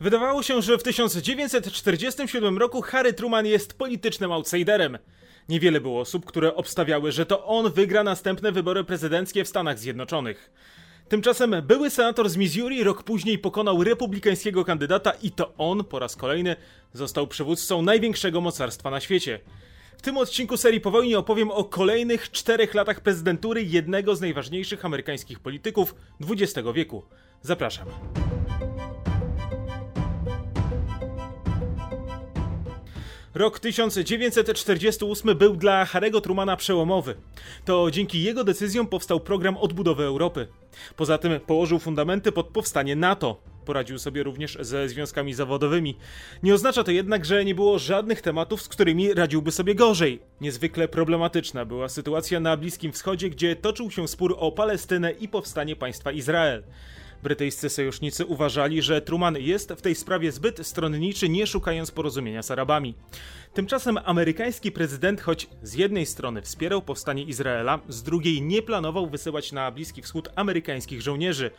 Wydawało się, że w 1947 roku Harry Truman jest politycznym outsiderem. Niewiele było osób, które obstawiały, że to on wygra następne wybory prezydenckie w Stanach Zjednoczonych. Tymczasem były senator z Missouri rok później pokonał republikańskiego kandydata i to on po raz kolejny został przywódcą największego mocarstwa na świecie. W tym odcinku serii po wojnie opowiem o kolejnych czterech latach prezydentury jednego z najważniejszych amerykańskich polityków XX wieku. Zapraszam. Rok 1948 był dla Harego Trumana przełomowy. To dzięki jego decyzjom powstał program odbudowy Europy. Poza tym położył fundamenty pod powstanie NATO. Poradził sobie również ze związkami zawodowymi. Nie oznacza to jednak, że nie było żadnych tematów, z którymi radziłby sobie gorzej. Niezwykle problematyczna była sytuacja na Bliskim Wschodzie, gdzie toczył się spór o Palestynę i powstanie państwa Izrael. Brytyjscy sojusznicy uważali, że Truman jest w tej sprawie zbyt stronniczy, nie szukając porozumienia z Arabami. Tymczasem amerykański prezydent, choć z jednej strony wspierał powstanie Izraela, z drugiej nie planował wysyłać na Bliski Wschód amerykańskich żołnierzy.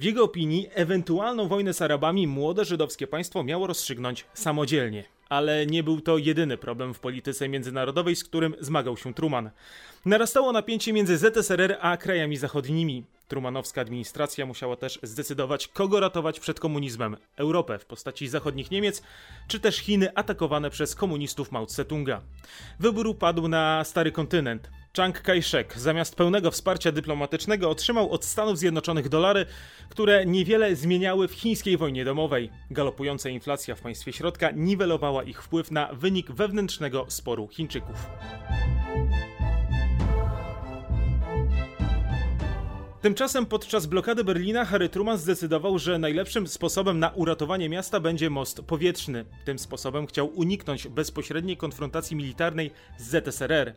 W jego opinii ewentualną wojnę z Arabami młode żydowskie państwo miało rozstrzygnąć samodzielnie. Ale nie był to jedyny problem w polityce międzynarodowej, z którym zmagał się Truman. Narastało napięcie między ZSRR a krajami zachodnimi. Trumanowska administracja musiała też zdecydować, kogo ratować przed komunizmem: Europę w postaci zachodnich Niemiec, czy też Chiny atakowane przez komunistów Mao Tse-tunga. Wybór padł na stary kontynent. Chiang Kai-shek zamiast pełnego wsparcia dyplomatycznego otrzymał od Stanów Zjednoczonych dolary, które niewiele zmieniały w chińskiej wojnie domowej. Galopująca inflacja w państwie środka niwelowała ich wpływ na wynik wewnętrznego sporu Chińczyków. Tymczasem podczas blokady Berlina Harry Truman zdecydował, że najlepszym sposobem na uratowanie miasta będzie most powietrzny. Tym sposobem chciał uniknąć bezpośredniej konfrontacji militarnej z ZSRR.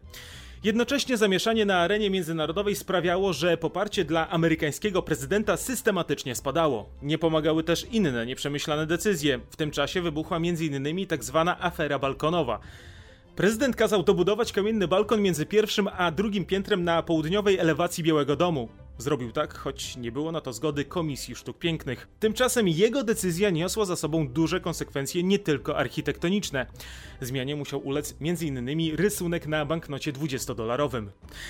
Jednocześnie zamieszanie na arenie międzynarodowej sprawiało, że poparcie dla amerykańskiego prezydenta systematycznie spadało. Nie pomagały też inne nieprzemyślane decyzje. W tym czasie wybuchła m.in. tzw. Tak afera balkonowa. Prezydent kazał dobudować kamienny balkon między pierwszym a drugim piętrem na południowej elewacji Białego Domu. Zrobił tak, choć nie było na to zgody Komisji Sztuk Pięknych. Tymczasem jego decyzja niosła za sobą duże konsekwencje nie tylko architektoniczne. Zmianie musiał ulec m.in. rysunek na banknocie 20-dolarowym.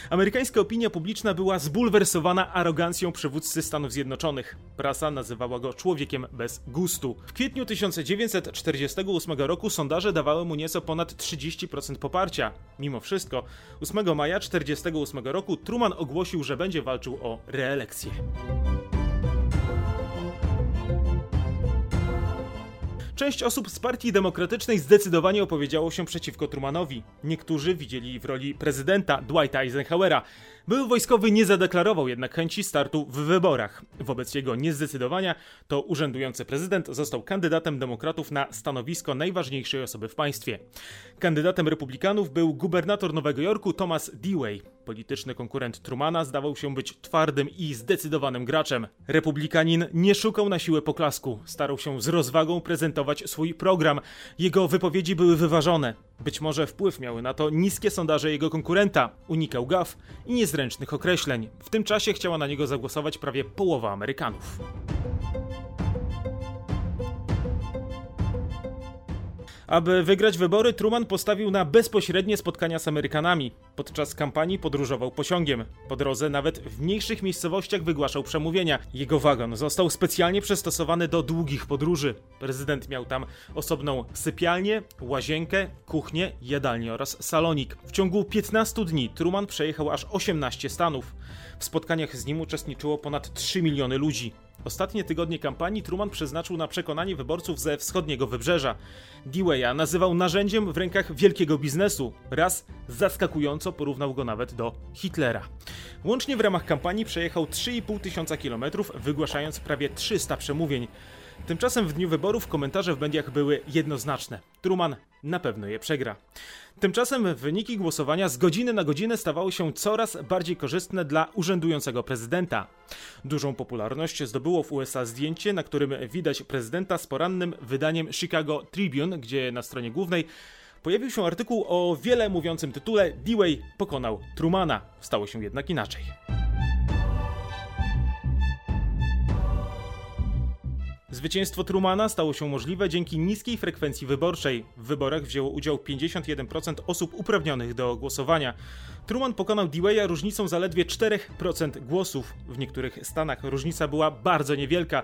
Amerykańska opinia publiczna była zbulwersowana arogancją przywódcy Stanów Zjednoczonych. Prasa nazywała go człowiekiem bez gustu. W kwietniu 1948 roku sondaże dawały mu nieco ponad 30% poparcia. Mimo wszystko, 8 maja 1948 roku Truman ogłosił, że będzie walczył o reelekcję. Część osób z Partii Demokratycznej zdecydowanie opowiedziało się przeciwko Trumanowi. Niektórzy widzieli w roli prezydenta Dwighta Eisenhowera. Były wojskowy nie zadeklarował jednak chęci startu w wyborach. Wobec jego niezdecydowania to urzędujący prezydent został kandydatem demokratów na stanowisko najważniejszej osoby w państwie. Kandydatem republikanów był gubernator Nowego Jorku Thomas Dewey. Polityczny konkurent Trumana zdawał się być twardym i zdecydowanym graczem. Republikanin nie szukał na siłę poklasku, starał się z rozwagą prezentować swój program. Jego wypowiedzi były wyważone. Być może wpływ miały na to niskie sondaże jego konkurenta. Unikał gaf i niezręcznych określeń. W tym czasie chciała na niego zagłosować prawie połowa Amerykanów. Aby wygrać wybory, Truman postawił na bezpośrednie spotkania z Amerykanami. Podczas kampanii podróżował pociągiem. Po drodze nawet w mniejszych miejscowościach wygłaszał przemówienia. Jego wagon został specjalnie przystosowany do długich podróży. Prezydent miał tam osobną sypialnię, łazienkę, kuchnię, jadalnię oraz salonik. W ciągu 15 dni Truman przejechał aż 18 stanów. W spotkaniach z nim uczestniczyło ponad 3 miliony ludzi. Ostatnie tygodnie kampanii Truman przeznaczył na przekonanie wyborców ze wschodniego wybrzeża. Dewey'a nazywał narzędziem w rękach wielkiego biznesu. Raz zaskakująco porównał go nawet do Hitlera. Łącznie w ramach kampanii przejechał 3,5 tysiąca kilometrów, wygłaszając prawie 300 przemówień. Tymczasem w dniu wyborów komentarze w mediach były jednoznaczne. Truman na pewno je przegra. Tymczasem wyniki głosowania z godziny na godzinę stawały się coraz bardziej korzystne dla urzędującego prezydenta. Dużą popularność zdobyło w USA zdjęcie, na którym widać prezydenta z porannym wydaniem Chicago Tribune, gdzie na stronie głównej pojawił się artykuł o wiele mówiącym tytule Dewey pokonał Trumana. Stało się jednak inaczej. Zwycięstwo Trumana stało się możliwe dzięki niskiej frekwencji wyborczej. W wyborach wzięło udział 51% osób uprawnionych do głosowania. Truman pokonał Dewey'a różnicą zaledwie 4% głosów. W niektórych stanach różnica była bardzo niewielka.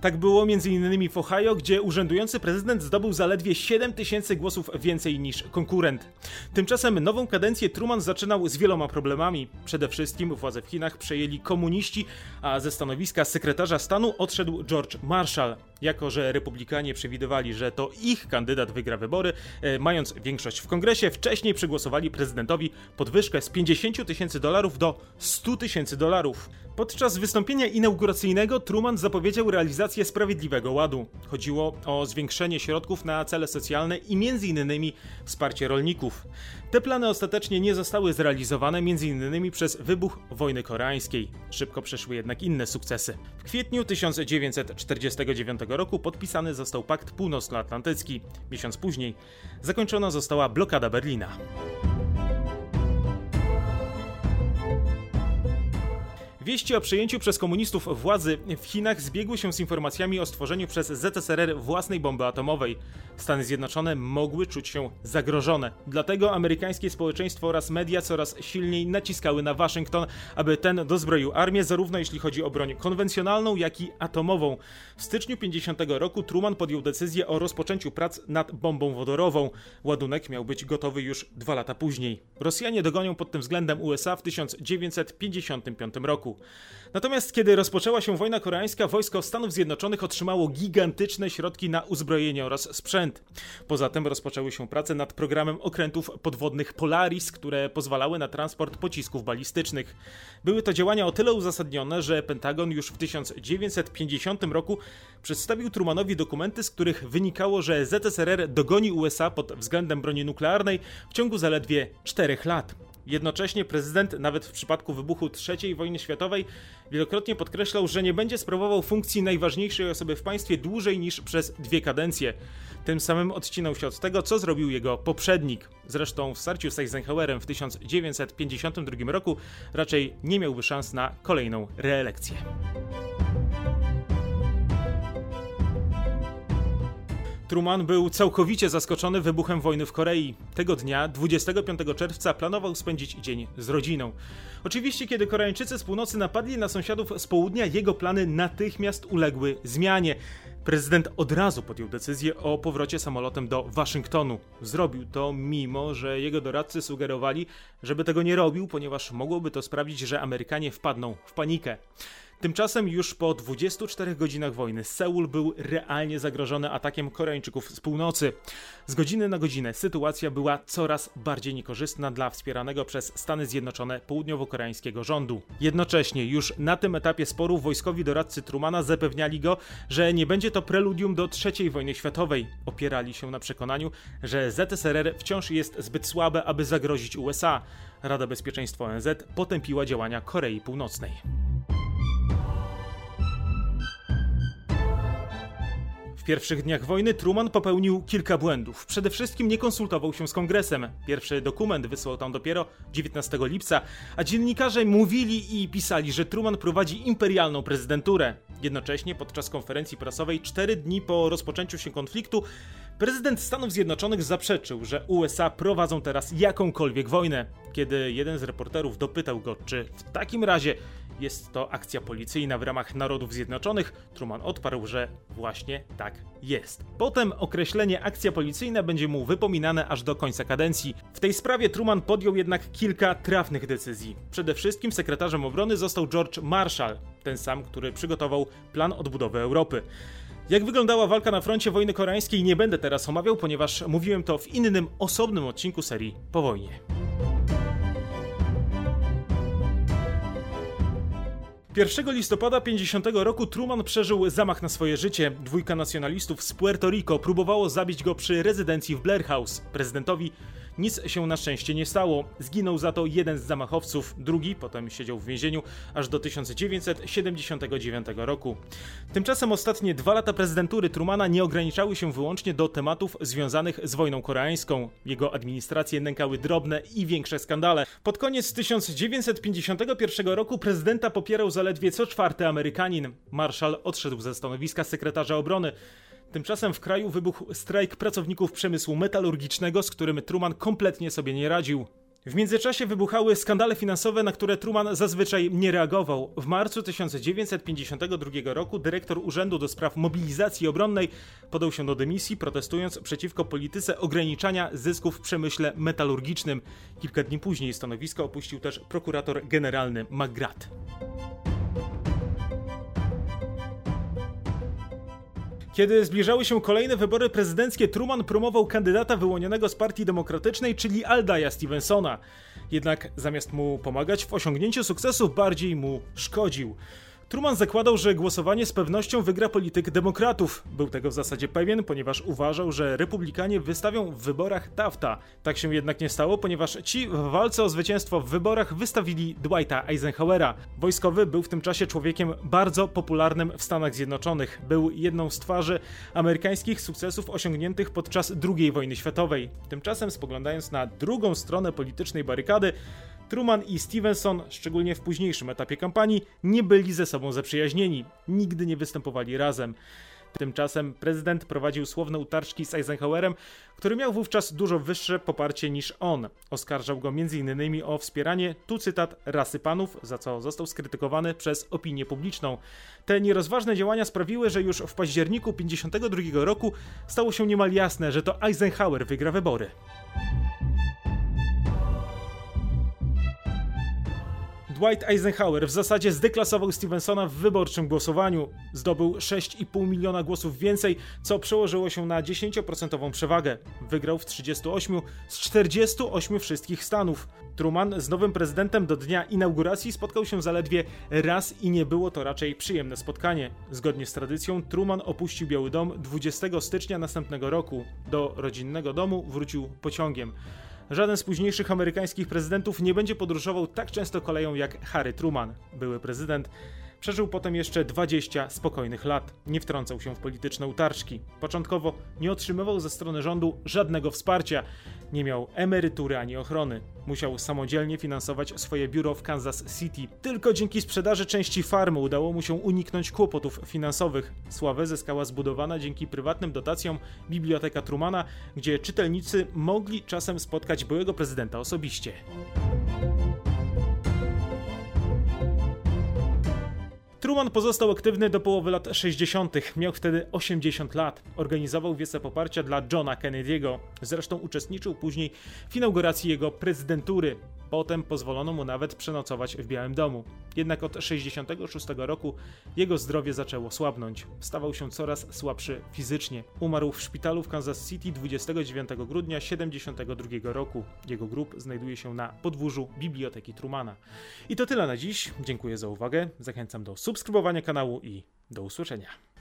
Tak było m.in. w Ohio, gdzie urzędujący prezydent zdobył zaledwie 7 tysięcy głosów więcej niż konkurent. Tymczasem nową kadencję Truman zaczynał z wieloma problemami. Przede wszystkim władzę w Chinach przejęli komuniści, a ze stanowiska sekretarza stanu odszedł George Marshall. Jako, że republikanie przewidywali, że to ich kandydat wygra wybory, e, mając większość w kongresie, wcześniej przegłosowali prezydentowi podwyżkę z 50 tysięcy dolarów do 100 tysięcy dolarów. Podczas wystąpienia inauguracyjnego Truman zapowiedział realizację Sprawiedliwego Ładu. Chodziło o zwiększenie środków na cele socjalne i m.in. wsparcie rolników. Te plany ostatecznie nie zostały zrealizowane m.in. przez wybuch wojny koreańskiej. Szybko przeszły jednak inne sukcesy. W kwietniu 1949 roku podpisany został Pakt Północnoatlantycki. Miesiąc później zakończona została blokada Berlina. Wieści o przejęciu przez komunistów władzy w Chinach zbiegły się z informacjami o stworzeniu przez ZSRR własnej bomby atomowej. Stany Zjednoczone mogły czuć się zagrożone. Dlatego amerykańskie społeczeństwo oraz media coraz silniej naciskały na Waszyngton, aby ten dozbroił armię, zarówno jeśli chodzi o broń konwencjonalną, jak i atomową. W styczniu 50 roku Truman podjął decyzję o rozpoczęciu prac nad bombą wodorową. Ładunek miał być gotowy już dwa lata później. Rosjanie dogonią pod tym względem USA w 1955 roku. Natomiast kiedy rozpoczęła się wojna koreańska, wojsko Stanów Zjednoczonych otrzymało gigantyczne środki na uzbrojenie oraz sprzęt. Poza tym rozpoczęły się prace nad programem okrętów podwodnych Polaris, które pozwalały na transport pocisków balistycznych. Były to działania o tyle uzasadnione, że Pentagon już w 1950 roku przedstawił Trumanowi dokumenty, z których wynikało, że ZSRR dogoni USA pod względem broni nuklearnej w ciągu zaledwie 4 lat. Jednocześnie prezydent, nawet w przypadku wybuchu III wojny światowej, wielokrotnie podkreślał, że nie będzie sprawował funkcji najważniejszej osoby w państwie dłużej niż przez dwie kadencje. Tym samym odcinał się od tego, co zrobił jego poprzednik. Zresztą w starciu z Eisenhowerem w 1952 roku raczej nie miałby szans na kolejną reelekcję. Truman był całkowicie zaskoczony wybuchem wojny w Korei. Tego dnia, 25 czerwca, planował spędzić dzień z rodziną. Oczywiście, kiedy Koreańczycy z północy napadli na sąsiadów z południa, jego plany natychmiast uległy zmianie. Prezydent od razu podjął decyzję o powrocie samolotem do Waszyngtonu. Zrobił to mimo, że jego doradcy sugerowali, żeby tego nie robił, ponieważ mogłoby to sprawić, że Amerykanie wpadną w panikę. Tymczasem już po 24 godzinach wojny Seul był realnie zagrożony atakiem Koreańczyków z północy. Z godziny na godzinę sytuacja była coraz bardziej niekorzystna dla wspieranego przez Stany Zjednoczone południowo-koreańskiego rządu. Jednocześnie już na tym etapie sporu wojskowi doradcy Trumana zapewniali go, że nie będzie to preludium do III wojny światowej. Opierali się na przekonaniu, że ZSRR wciąż jest zbyt słabe, aby zagrozić USA. Rada Bezpieczeństwa ONZ potępiła działania Korei Północnej. W pierwszych dniach wojny Truman popełnił kilka błędów. Przede wszystkim nie konsultował się z kongresem. Pierwszy dokument wysłał tam dopiero 19 lipca, a dziennikarze mówili i pisali, że Truman prowadzi imperialną prezydenturę. Jednocześnie podczas konferencji prasowej, cztery dni po rozpoczęciu się konfliktu, prezydent Stanów Zjednoczonych zaprzeczył, że USA prowadzą teraz jakąkolwiek wojnę. Kiedy jeden z reporterów dopytał go, czy w takim razie jest to akcja policyjna w ramach Narodów Zjednoczonych, Truman odparł, że właśnie tak jest. Potem określenie akcja policyjna będzie mu wypominane aż do końca kadencji. W tej sprawie Truman podjął jednak kilka trafnych decyzji. Przede wszystkim sekretarzem obrony został George Marshall, ten sam, który przygotował plan odbudowy Europy. Jak wyglądała walka na froncie wojny koreańskiej nie będę teraz omawiał, ponieważ mówiłem to w innym, osobnym odcinku serii po wojnie. 1 listopada 50 roku Truman przeżył zamach na swoje życie. Dwójka nacjonalistów z Puerto Rico próbowało zabić go przy rezydencji w Blair House. Prezydentowi Nic się na szczęście nie stało. Zginął za to jeden z zamachowców, drugi potem siedział w więzieniu aż do 1979 roku. Tymczasem ostatnie dwa lata prezydentury Trumana nie ograniczały się wyłącznie do tematów związanych z wojną koreańską. Jego administrację nękały drobne i większe skandale. Pod koniec 1951 roku prezydenta popierał zaledwie co czwarty Amerykanin. Marszał odszedł ze stanowiska sekretarza obrony. Tymczasem w kraju wybuchł strajk pracowników przemysłu metalurgicznego, z którym Truman kompletnie sobie nie radził. W międzyczasie wybuchały skandale finansowe, na które Truman zazwyczaj nie reagował. W marcu 1952 roku dyrektor Urzędu do Spraw Mobilizacji Obronnej podał się do dymisji, protestując przeciwko polityce ograniczania zysków w przemyśle metalurgicznym. Kilka dni później stanowisko opuścił też prokurator generalny McGrath. Kiedy zbliżały się kolejne wybory prezydenckie, Truman promował kandydata wyłonionego z Partii Demokratycznej, czyli Aldaya Stevensona. Jednak zamiast mu pomagać w osiągnięciu sukcesu, bardziej mu szkodził. Truman zakładał, że głosowanie z pewnością wygra polityk demokratów. Był tego w zasadzie pewien, ponieważ uważał, że republikanie wystawią w wyborach Tafta. Tak się jednak nie stało, ponieważ ci w walce o zwycięstwo w wyborach wystawili Dwighta Eisenhowera. Wojskowy był w tym czasie człowiekiem bardzo popularnym w Stanach Zjednoczonych. Był jedną z twarzy amerykańskich sukcesów osiągniętych podczas II wojny światowej. Tymczasem spoglądając na drugą stronę politycznej barykady, Truman i Stevenson, szczególnie w późniejszym etapie kampanii, nie byli ze sobą zaprzyjaźnieni. Nigdy nie występowali razem. Tymczasem prezydent prowadził słowne utarczki z Eisenhowerem, który miał wówczas dużo wyższe poparcie niż on. Oskarżał go m.in. o wspieranie, tu cytat, rasy panów, za co został skrytykowany przez opinię publiczną. Te nierozważne działania sprawiły, że już w październiku 1952 roku stało się niemal jasne, że to Eisenhower wygra wybory. Dwight Eisenhower w zasadzie zdeklasował Stevensona w wyborczym głosowaniu. Zdobył 6,5 miliona głosów więcej, co przełożyło się na 10% przewagę. Wygrał w 38 z 48 wszystkich stanów. Truman z nowym prezydentem do dnia inauguracji spotkał się zaledwie raz i nie było to raczej przyjemne spotkanie. Zgodnie z tradycją, Truman opuścił Biały Dom 20 stycznia następnego roku. Do rodzinnego domu wrócił pociągiem. Żaden z późniejszych amerykańskich prezydentów nie będzie podróżował tak często koleją jak Harry Truman, były prezydent. Przeżył potem jeszcze 20 spokojnych lat. Nie wtrącał się w polityczne utarczki. Początkowo nie otrzymywał ze strony rządu żadnego wsparcia. Nie miał emerytury ani ochrony. Musiał samodzielnie finansować swoje biuro w Kansas City. Tylko dzięki sprzedaży części farmy udało mu się uniknąć kłopotów finansowych. Sławę zyskała zbudowana dzięki prywatnym dotacjom Biblioteka Trumana, gdzie czytelnicy mogli czasem spotkać byłego prezydenta osobiście. Truman pozostał aktywny do połowy lat 60. Miał wtedy 80 lat. Organizował wiece poparcia dla Johna Kennedy'ego. Zresztą uczestniczył później w inauguracji jego prezydentury. Potem pozwolono mu nawet przenocować w Białym Domu. Jednak od 66 roku jego zdrowie zaczęło słabnąć. Stawał się coraz słabszy fizycznie. Umarł w szpitalu w Kansas City 29 grudnia 72 roku. Jego grób znajduje się na podwórzu Biblioteki Trumana. I to tyle na dziś. Dziękuję za uwagę. Zachęcam do subskrybowania kanału i do usłyszenia.